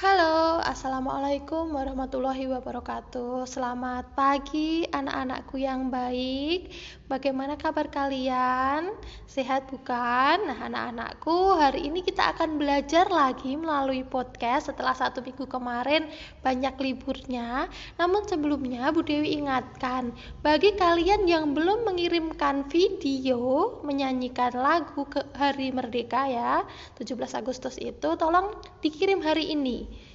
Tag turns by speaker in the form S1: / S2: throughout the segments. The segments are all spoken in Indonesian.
S1: Halo, assalamualaikum warahmatullahi wabarakatuh. Selamat pagi, anak-anakku yang baik. Bagaimana kabar kalian? Sehat bukan? Nah, anak-anakku, hari ini kita akan belajar lagi melalui podcast setelah satu minggu kemarin banyak liburnya. Namun sebelumnya, Bu Dewi ingatkan, bagi kalian yang belum mengirimkan video menyanyikan lagu ke Hari Merdeka ya, 17 Agustus itu, tolong dikirim hari ini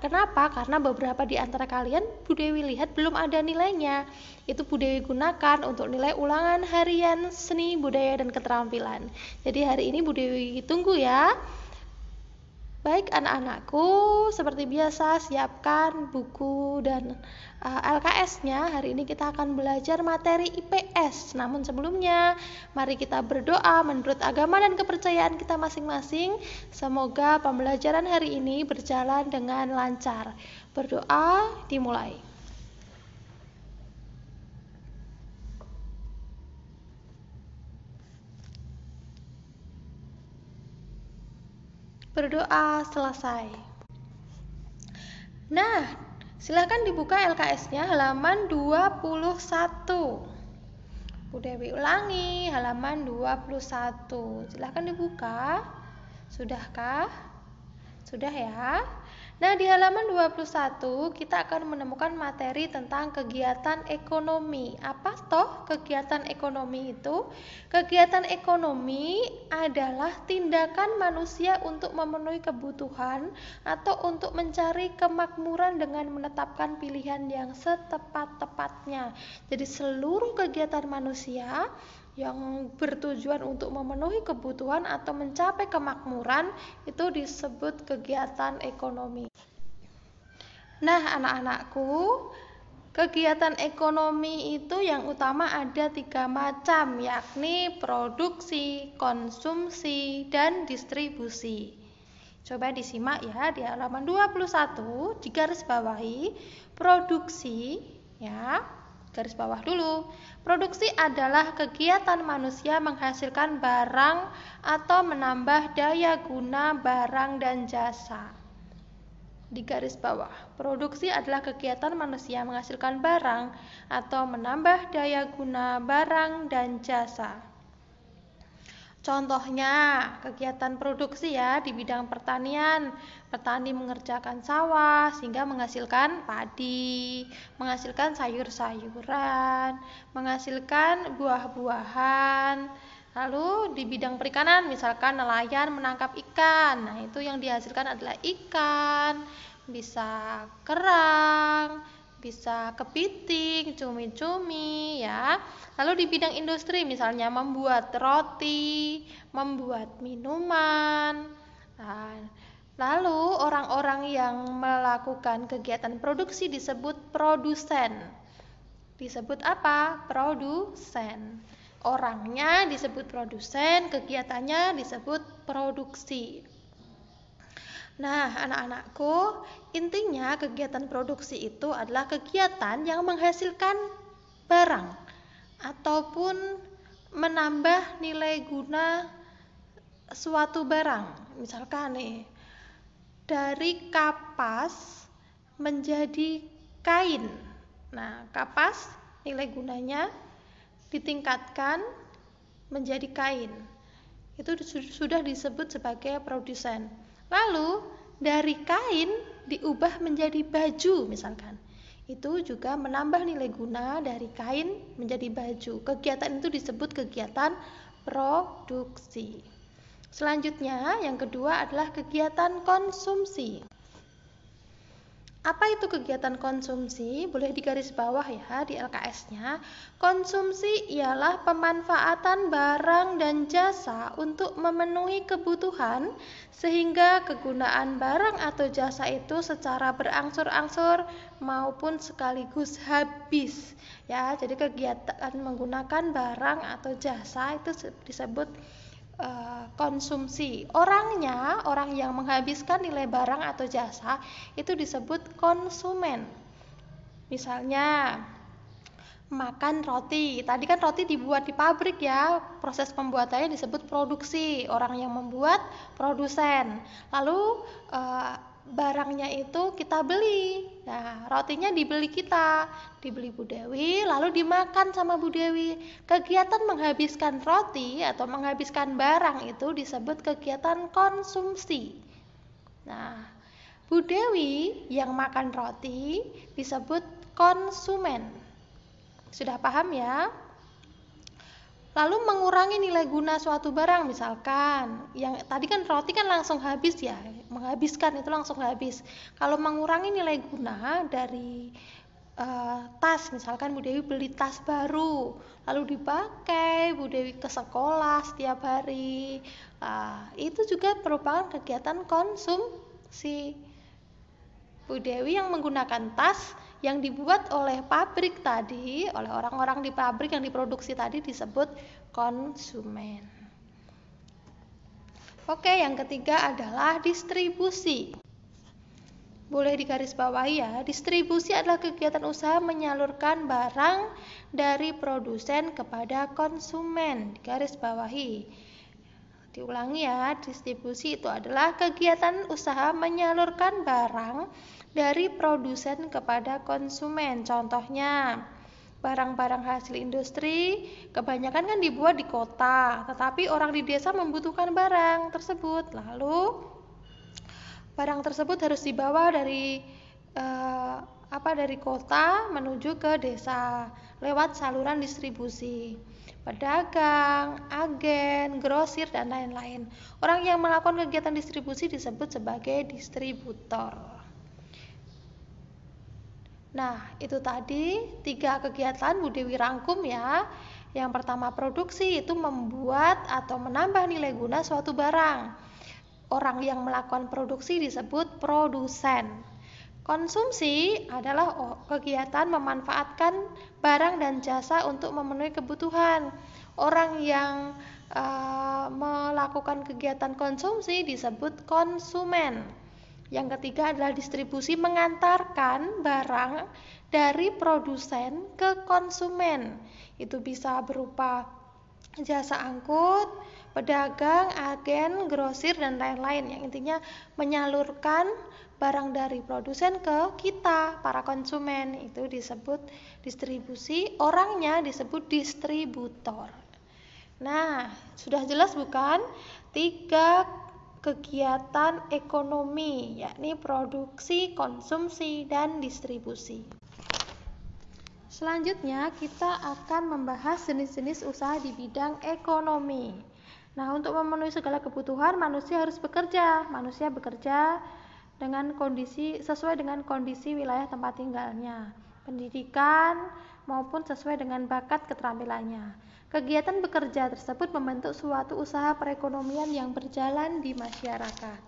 S1: Kenapa? Karena beberapa di antara kalian Bu Dewi lihat belum ada nilainya. Itu Bu Dewi gunakan untuk nilai ulangan harian seni, budaya, dan keterampilan. Jadi hari ini Bu Dewi tunggu ya. Baik anak-anakku, seperti biasa siapkan buku dan uh, eh, LKS-nya. Hari ini kita akan belajar materi IPS. Namun sebelumnya, mari kita berdoa menurut agama dan kepercayaan kita masing-masing. Semoga pembelajaran hari ini berjalan dengan lancar. Berdoa dimulai. Berdoa selesai. Nah, silahkan dibuka LKS-nya halaman 21. Bu Dewi ulangi halaman 21. Silahkan dibuka. Sudahkah? Sudah ya? Nah, di halaman 21 kita akan menemukan materi tentang kegiatan ekonomi. Apa toh kegiatan ekonomi itu? Kegiatan ekonomi adalah tindakan manusia untuk memenuhi kebutuhan atau untuk mencari kemakmuran dengan menetapkan pilihan yang setepat-tepatnya. Jadi seluruh kegiatan manusia yang bertujuan untuk memenuhi kebutuhan atau mencapai kemakmuran itu disebut kegiatan ekonomi. Nah, anak-anakku, kegiatan ekonomi itu yang utama ada tiga macam, yakni produksi, konsumsi, dan distribusi. Coba disimak ya di halaman 21 di garis bawahi produksi ya garis bawah dulu. Produksi adalah kegiatan manusia menghasilkan barang atau menambah daya guna barang dan jasa. Di garis bawah, produksi adalah kegiatan manusia menghasilkan barang atau menambah daya guna barang dan jasa. Contohnya, kegiatan produksi ya di bidang pertanian. Petani mengerjakan sawah sehingga menghasilkan padi, menghasilkan sayur-sayuran, menghasilkan buah-buahan. Lalu di bidang perikanan, misalkan nelayan menangkap ikan. Nah, itu yang dihasilkan adalah ikan, bisa kerang, bisa kepiting, cumi-cumi ya. Lalu di bidang industri misalnya membuat roti, membuat minuman. Nah, lalu orang-orang yang melakukan kegiatan produksi disebut produsen. Disebut apa? Produsen. Orangnya disebut produsen, kegiatannya disebut produksi. Nah, anak-anakku, intinya kegiatan produksi itu adalah kegiatan yang menghasilkan barang ataupun menambah nilai guna suatu barang. Misalkan nih, dari kapas menjadi kain. Nah, kapas nilai gunanya ditingkatkan menjadi kain. Itu sudah disebut sebagai produsen. Lalu dari kain diubah menjadi baju misalkan. Itu juga menambah nilai guna dari kain menjadi baju. Kegiatan itu disebut kegiatan produksi. Selanjutnya, yang kedua adalah kegiatan konsumsi. Apa itu kegiatan konsumsi? Boleh digaris bawah ya di LKS-nya. Konsumsi ialah pemanfaatan barang dan jasa untuk memenuhi kebutuhan sehingga kegunaan barang atau jasa itu secara berangsur-angsur maupun sekaligus habis. Ya, jadi kegiatan menggunakan barang atau jasa itu disebut Eh, konsumsi. Orangnya, orang yang menghabiskan nilai barang atau jasa itu disebut konsumen. Misalnya makan roti. Tadi kan roti dibuat di pabrik ya. Proses pembuatannya disebut produksi. Orang yang membuat produsen. Lalu e, barangnya itu kita beli. Nah, rotinya dibeli kita, dibeli Bu Dewi, lalu dimakan sama Bu Dewi. Kegiatan menghabiskan roti atau menghabiskan barang itu disebut kegiatan konsumsi. Nah, Bu Dewi yang makan roti disebut konsumen. Sudah paham ya? Lalu mengurangi nilai guna suatu barang misalkan yang tadi kan roti kan langsung habis ya, menghabiskan itu langsung habis. Kalau mengurangi nilai guna dari uh, tas misalkan Bu Dewi beli tas baru lalu dipakai Bu Dewi ke sekolah setiap hari. Uh, itu juga merupakan kegiatan konsumsi. Bu Dewi yang menggunakan tas yang dibuat oleh pabrik tadi, oleh orang-orang di pabrik yang diproduksi tadi disebut konsumen. Oke, yang ketiga adalah distribusi. Boleh digarisbawahi ya, distribusi adalah kegiatan usaha menyalurkan barang dari produsen kepada konsumen. Digarisbawahi. Diulangi ya, distribusi itu adalah kegiatan usaha menyalurkan barang dari produsen kepada konsumen. Contohnya, barang-barang hasil industri kebanyakan kan dibuat di kota, tetapi orang di desa membutuhkan barang tersebut. Lalu barang tersebut harus dibawa dari eh, apa dari kota menuju ke desa lewat saluran distribusi. Pedagang, agen, grosir dan lain-lain. Orang yang melakukan kegiatan distribusi disebut sebagai distributor. Nah, itu tadi tiga kegiatan Bu Dewi rangkum ya. Yang pertama produksi itu membuat atau menambah nilai guna suatu barang. Orang yang melakukan produksi disebut produsen. Konsumsi adalah kegiatan memanfaatkan barang dan jasa untuk memenuhi kebutuhan. Orang yang uh, melakukan kegiatan konsumsi disebut konsumen. Yang ketiga adalah distribusi mengantarkan barang dari produsen ke konsumen. Itu bisa berupa jasa angkut, pedagang, agen, grosir dan lain-lain. Yang intinya menyalurkan barang dari produsen ke kita para konsumen. Itu disebut distribusi, orangnya disebut distributor. Nah, sudah jelas bukan? Tiga kegiatan ekonomi, yakni produksi, konsumsi, dan distribusi. Selanjutnya, kita akan membahas jenis-jenis usaha di bidang ekonomi. Nah, untuk memenuhi segala kebutuhan, manusia harus bekerja. Manusia bekerja dengan kondisi sesuai dengan kondisi wilayah tempat tinggalnya, pendidikan maupun sesuai dengan bakat keterampilannya. Kegiatan bekerja tersebut membentuk suatu usaha perekonomian yang berjalan di masyarakat.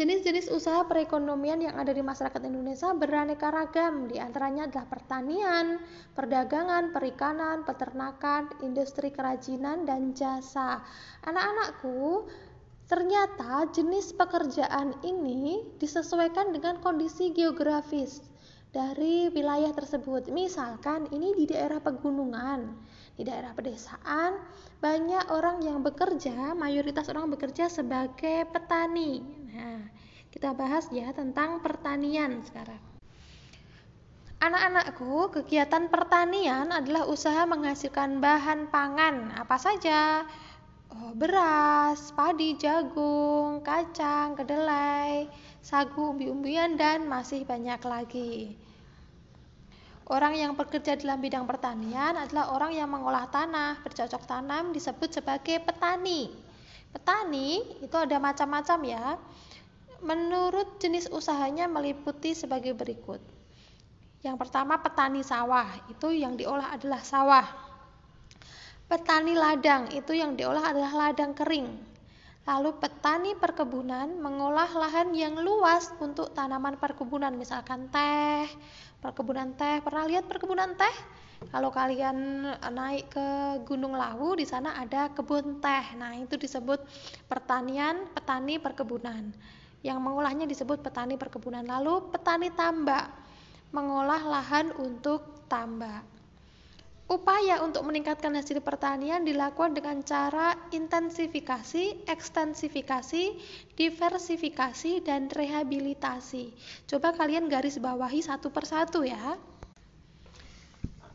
S1: Jenis-jenis usaha perekonomian yang ada di masyarakat Indonesia beraneka ragam, di antaranya adalah pertanian, perdagangan, perikanan, peternakan, industri kerajinan, dan jasa. Anak-anakku, ternyata jenis pekerjaan ini disesuaikan dengan kondisi geografis dari wilayah tersebut. Misalkan ini di daerah pegunungan, di daerah pedesaan, banyak orang yang bekerja, mayoritas orang bekerja sebagai petani. Nah, kita bahas ya tentang pertanian sekarang. Anak-anakku, kegiatan pertanian adalah usaha menghasilkan bahan pangan apa saja? Oh, beras, padi, jagung, kacang, kedelai, sagu, umbi-umbian, dan masih banyak lagi. Orang yang bekerja dalam bidang pertanian adalah orang yang mengolah tanah, bercocok tanam disebut sebagai petani. Petani itu ada macam-macam ya. Menurut jenis usahanya meliputi sebagai berikut. Yang pertama petani sawah, itu yang diolah adalah sawah. Petani ladang, itu yang diolah adalah ladang kering. Lalu petani perkebunan mengolah lahan yang luas untuk tanaman perkebunan, misalkan teh, perkebunan teh. Pernah lihat perkebunan teh? Kalau kalian naik ke Gunung Lawu, di sana ada kebun teh. Nah, itu disebut pertanian, petani perkebunan. Yang mengolahnya disebut petani perkebunan. Lalu petani tambak, mengolah lahan untuk tambak. Upaya untuk meningkatkan hasil pertanian dilakukan dengan cara intensifikasi, ekstensifikasi, diversifikasi, dan rehabilitasi. Coba kalian garis bawahi satu persatu ya.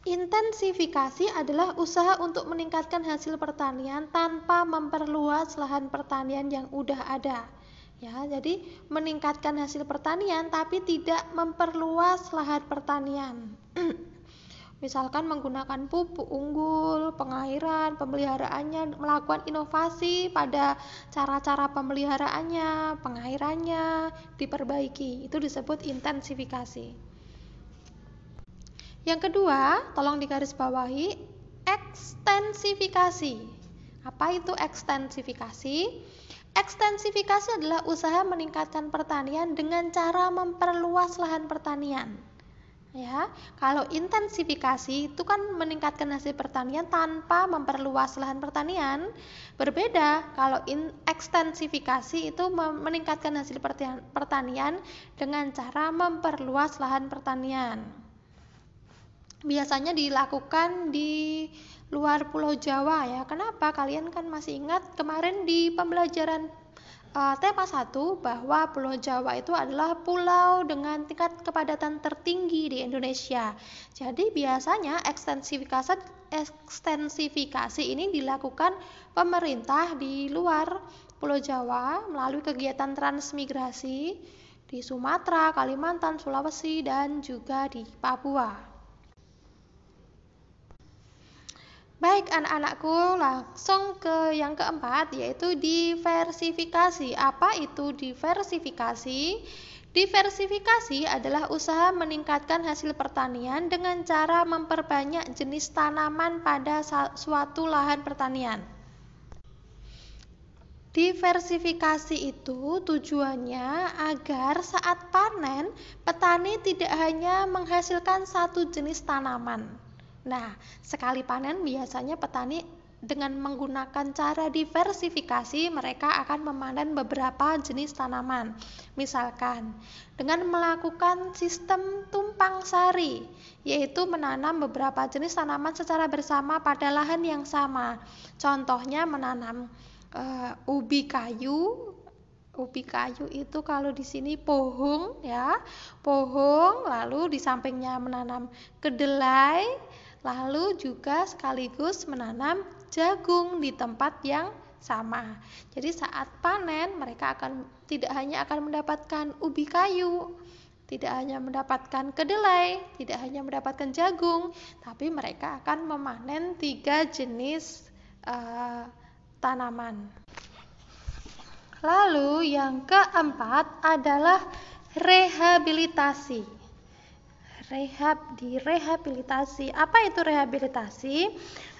S1: Intensifikasi adalah usaha untuk meningkatkan hasil pertanian tanpa memperluas lahan pertanian yang udah ada. Ya, jadi meningkatkan hasil pertanian tapi tidak memperluas lahan pertanian. Misalkan menggunakan pupuk unggul, pengairan, pemeliharaannya, melakukan inovasi pada cara-cara pemeliharaannya, pengairannya, diperbaiki. Itu disebut intensifikasi. Yang kedua, tolong digarisbawahi ekstensifikasi. Apa itu ekstensifikasi? Ekstensifikasi adalah usaha meningkatkan pertanian dengan cara memperluas lahan pertanian. Ya, kalau intensifikasi itu kan meningkatkan hasil pertanian tanpa memperluas lahan pertanian. Berbeda kalau in, ekstensifikasi itu meningkatkan hasil pertanian dengan cara memperluas lahan pertanian biasanya dilakukan di luar Pulau Jawa ya. Kenapa? Kalian kan masih ingat kemarin di pembelajaran uh, tema 1 bahwa Pulau Jawa itu adalah pulau dengan tingkat kepadatan tertinggi di Indonesia. Jadi biasanya ekstensifikasi ekstensifikasi ini dilakukan pemerintah di luar Pulau Jawa melalui kegiatan transmigrasi di Sumatera, Kalimantan, Sulawesi dan juga di Papua. Baik anak-anakku, langsung ke yang keempat yaitu diversifikasi. Apa itu diversifikasi? Diversifikasi adalah usaha meningkatkan hasil pertanian dengan cara memperbanyak jenis tanaman pada suatu lahan pertanian. Diversifikasi itu tujuannya agar saat panen petani tidak hanya menghasilkan satu jenis tanaman, Nah, sekali panen biasanya petani dengan menggunakan cara diversifikasi, mereka akan memanen beberapa jenis tanaman. Misalkan, dengan melakukan sistem tumpang sari, yaitu menanam beberapa jenis tanaman secara bersama pada lahan yang sama. Contohnya menanam uh, ubi kayu, ubi kayu itu kalau di sini pohong ya, pohong, lalu di sampingnya menanam kedelai, lalu juga sekaligus menanam jagung di tempat yang sama. Jadi saat panen mereka akan tidak hanya akan mendapatkan ubi kayu, tidak hanya mendapatkan kedelai, tidak hanya mendapatkan jagung, tapi mereka akan memanen tiga jenis uh, tanaman. Lalu yang keempat adalah rehabilitasi rehab direhabilitasi. Apa itu rehabilitasi?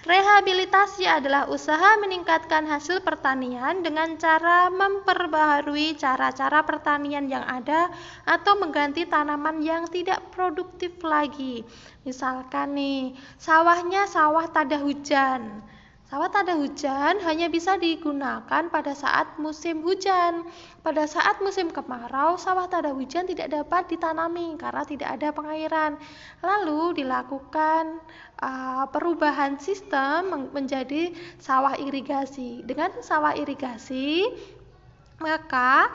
S1: Rehabilitasi adalah usaha meningkatkan hasil pertanian dengan cara memperbaharui cara-cara pertanian yang ada atau mengganti tanaman yang tidak produktif lagi. Misalkan nih, sawahnya sawah tada hujan. Sawah tak ada hujan hanya bisa digunakan pada saat musim hujan. Pada saat musim kemarau, sawah tak ada hujan tidak dapat ditanami karena tidak ada pengairan. Lalu dilakukan uh, perubahan sistem menjadi sawah irigasi. Dengan sawah irigasi, maka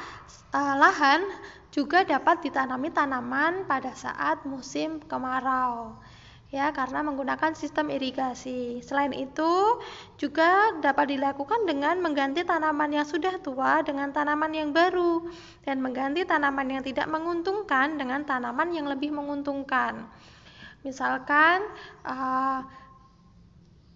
S1: uh, lahan juga dapat ditanami tanaman pada saat musim kemarau ya karena menggunakan sistem irigasi. Selain itu, juga dapat dilakukan dengan mengganti tanaman yang sudah tua dengan tanaman yang baru dan mengganti tanaman yang tidak menguntungkan dengan tanaman yang lebih menguntungkan. Misalkan uh,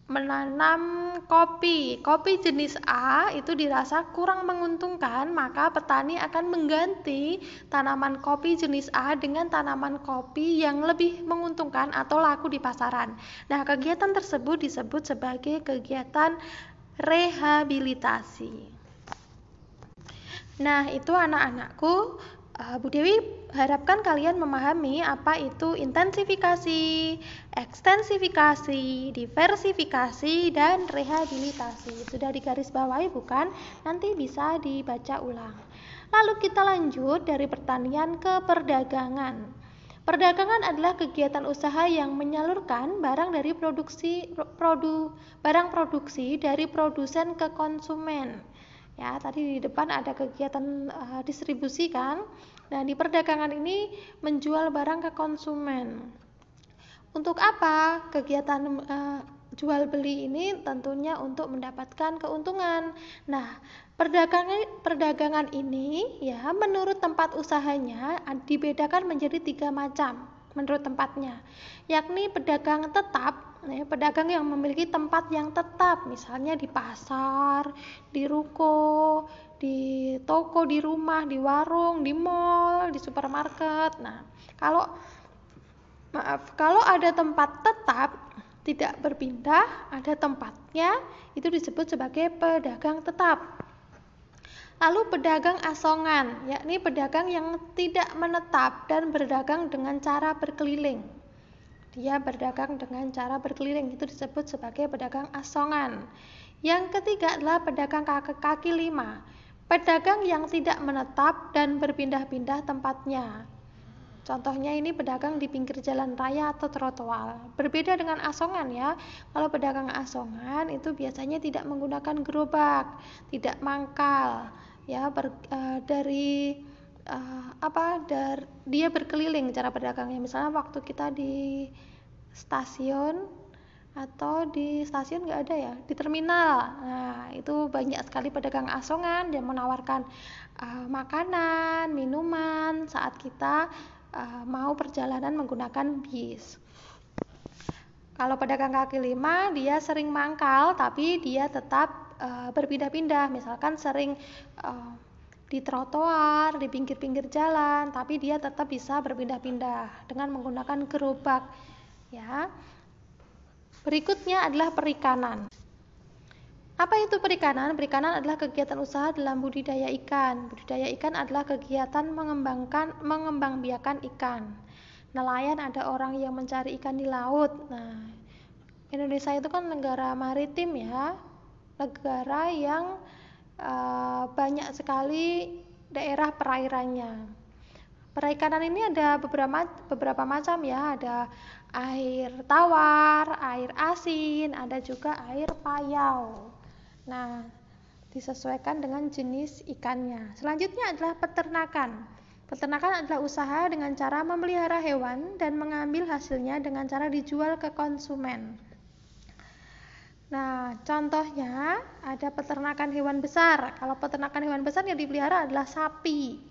S1: menanam kopi. Kopi jenis A itu dirasa kurang menguntungkan, maka petani akan mengganti tanaman kopi jenis A dengan tanaman kopi yang lebih menguntungkan atau laku di pasaran. Nah, kegiatan tersebut disebut sebagai kegiatan rehabilitasi. Nah, itu anak-anakku Uh, Bu Dewi harapkan kalian memahami apa itu intensifikasi, ekstensifikasi, diversifikasi, dan rehabilitasi. Sudah digarisbawahi bukan? Nanti bisa dibaca ulang. Lalu kita lanjut dari pertanian ke perdagangan. Perdagangan adalah kegiatan usaha yang menyalurkan barang dari produksi produ, barang produksi dari produsen ke konsumen. Ya, tadi di depan ada kegiatan uh, distribusi kan. Nah, di perdagangan ini menjual barang ke konsumen. Untuk apa kegiatan uh, jual beli ini tentunya untuk mendapatkan keuntungan. Nah, perdagangan perdagangan ini ya menurut tempat usahanya dibedakan menjadi tiga macam menurut tempatnya, yakni pedagang tetap, ya, pedagang yang memiliki tempat yang tetap, misalnya di pasar, di ruko, di toko, di rumah, di warung, di mall, di supermarket. Nah, kalau maaf, kalau ada tempat tetap tidak berpindah, ada tempatnya, itu disebut sebagai pedagang tetap. Lalu pedagang asongan, yakni pedagang yang tidak menetap dan berdagang dengan cara berkeliling. Dia berdagang dengan cara berkeliling, itu disebut sebagai pedagang asongan. Yang ketiga adalah pedagang kaki, kaki lima, pedagang yang tidak menetap dan berpindah-pindah tempatnya. Contohnya ini pedagang di pinggir jalan raya atau trotoar. Berbeda dengan asongan ya. Kalau pedagang asongan itu biasanya tidak menggunakan gerobak, tidak mangkal, ya ber, uh, dari uh, apa? Dar, dia berkeliling cara pedagangnya. Misalnya waktu kita di stasiun atau di stasiun nggak ada ya di terminal nah itu banyak sekali pedagang asongan yang menawarkan uh, makanan minuman saat kita uh, mau perjalanan menggunakan bis. Kalau pedagang kaki lima, dia sering mangkal, tapi dia tetap uh, berpindah-pindah. Misalkan sering uh, di trotoar, di pinggir-pinggir jalan, tapi dia tetap bisa berpindah-pindah dengan menggunakan gerobak. Ya. Berikutnya adalah perikanan. Apa itu perikanan? Perikanan adalah kegiatan usaha dalam budidaya ikan. Budidaya ikan adalah kegiatan mengembangkan mengembangbiakan ikan. Nelayan ada orang yang mencari ikan di laut. Nah, Indonesia itu kan negara maritim ya. Negara yang uh, banyak sekali daerah perairannya. Perikanan ini ada beberapa beberapa macam ya, ada air tawar, air asin, ada juga air payau. Nah, disesuaikan dengan jenis ikannya. Selanjutnya adalah peternakan. Peternakan adalah usaha dengan cara memelihara hewan dan mengambil hasilnya dengan cara dijual ke konsumen. Nah, contohnya ada peternakan hewan besar. Kalau peternakan hewan besar yang dipelihara adalah sapi.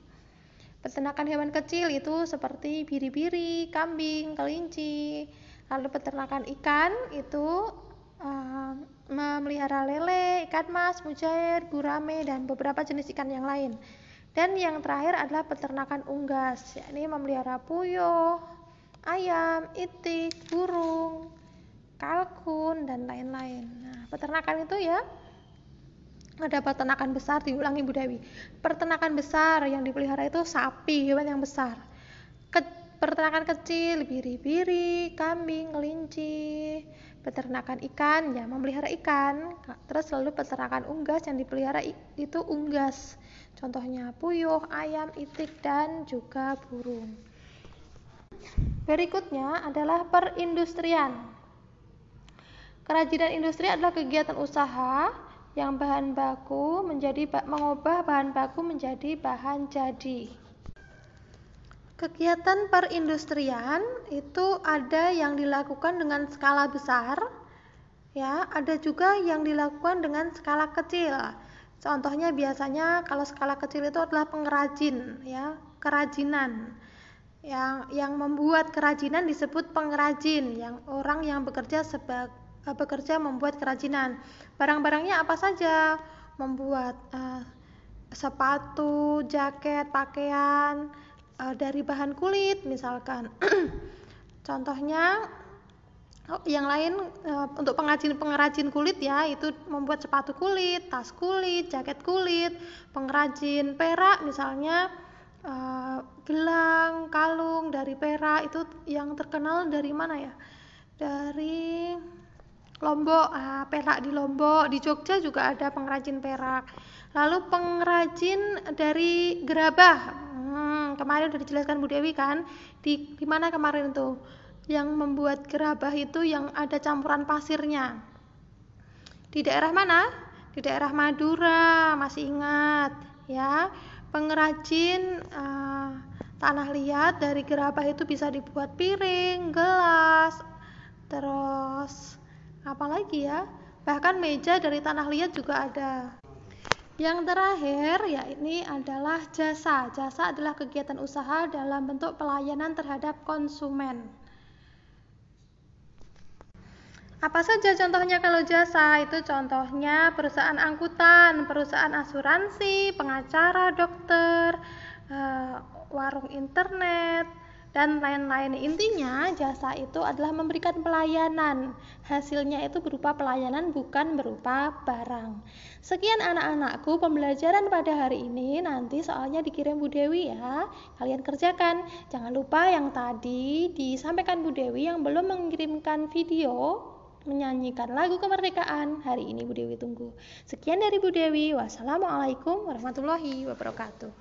S1: Peternakan hewan kecil itu seperti biri-biri, kambing, kelinci. Lalu peternakan ikan itu uh, memelihara lele, ikan mas, mujair, gurame, dan beberapa jenis ikan yang lain. Dan yang terakhir adalah peternakan unggas, yakni memelihara puyuh, ayam, itik, burung, kalkun, dan lain-lain. Nah, peternakan itu ya ada peternakan besar diulangi Bu Dewi. Peternakan besar yang dipelihara itu sapi, hewan yang besar. Ke, peternakan kecil, biri-biri, kambing, kelinci, peternakan ikan ya memelihara ikan terus lalu peternakan unggas yang dipelihara itu unggas contohnya puyuh ayam itik dan juga burung berikutnya adalah perindustrian kerajinan industri adalah kegiatan usaha yang bahan baku menjadi mengubah bahan baku menjadi bahan jadi Kegiatan perindustrian itu ada yang dilakukan dengan skala besar, ya, ada juga yang dilakukan dengan skala kecil. Contohnya biasanya kalau skala kecil itu adalah pengrajin, ya, kerajinan. Yang yang membuat kerajinan disebut pengrajin, yang orang yang bekerja sebagai bekerja membuat kerajinan. Barang-barangnya apa saja? Membuat uh, sepatu, jaket, pakaian, uh, dari bahan kulit misalkan contohnya oh, yang lain uh, untuk pengrajin pengrajin kulit ya itu membuat sepatu kulit tas kulit jaket kulit pengrajin perak misalnya uh, gelang kalung dari perak itu yang terkenal dari mana ya dari Lombok, ah, perak di Lombok, di Jogja juga ada pengrajin perak. Lalu pengrajin dari gerabah, hmm, kemarin udah dijelaskan Bu Dewi kan di di mana kemarin itu yang membuat gerabah itu yang ada campuran pasirnya. Di daerah mana? Di daerah Madura masih ingat ya. Pengrajin uh, tanah liat dari gerabah itu bisa dibuat piring gelas terus apa lagi ya bahkan meja dari tanah liat juga ada yang terakhir ya ini adalah jasa. Jasa adalah kegiatan usaha dalam bentuk pelayanan terhadap konsumen. Apa saja contohnya kalau jasa? Itu contohnya perusahaan angkutan, perusahaan asuransi, pengacara, dokter, eh, warung internet, dan lain-lain. Intinya, jasa itu adalah memberikan pelayanan. Hasilnya itu berupa pelayanan, bukan berupa barang. Sekian anak-anakku pembelajaran pada hari ini. Nanti soalnya dikirim Bu Dewi ya. Kalian kerjakan. Jangan lupa yang tadi disampaikan Bu Dewi yang belum mengirimkan video menyanyikan lagu kemerdekaan. Hari ini Bu Dewi tunggu. Sekian dari Bu Dewi. Wassalamualaikum warahmatullahi wabarakatuh.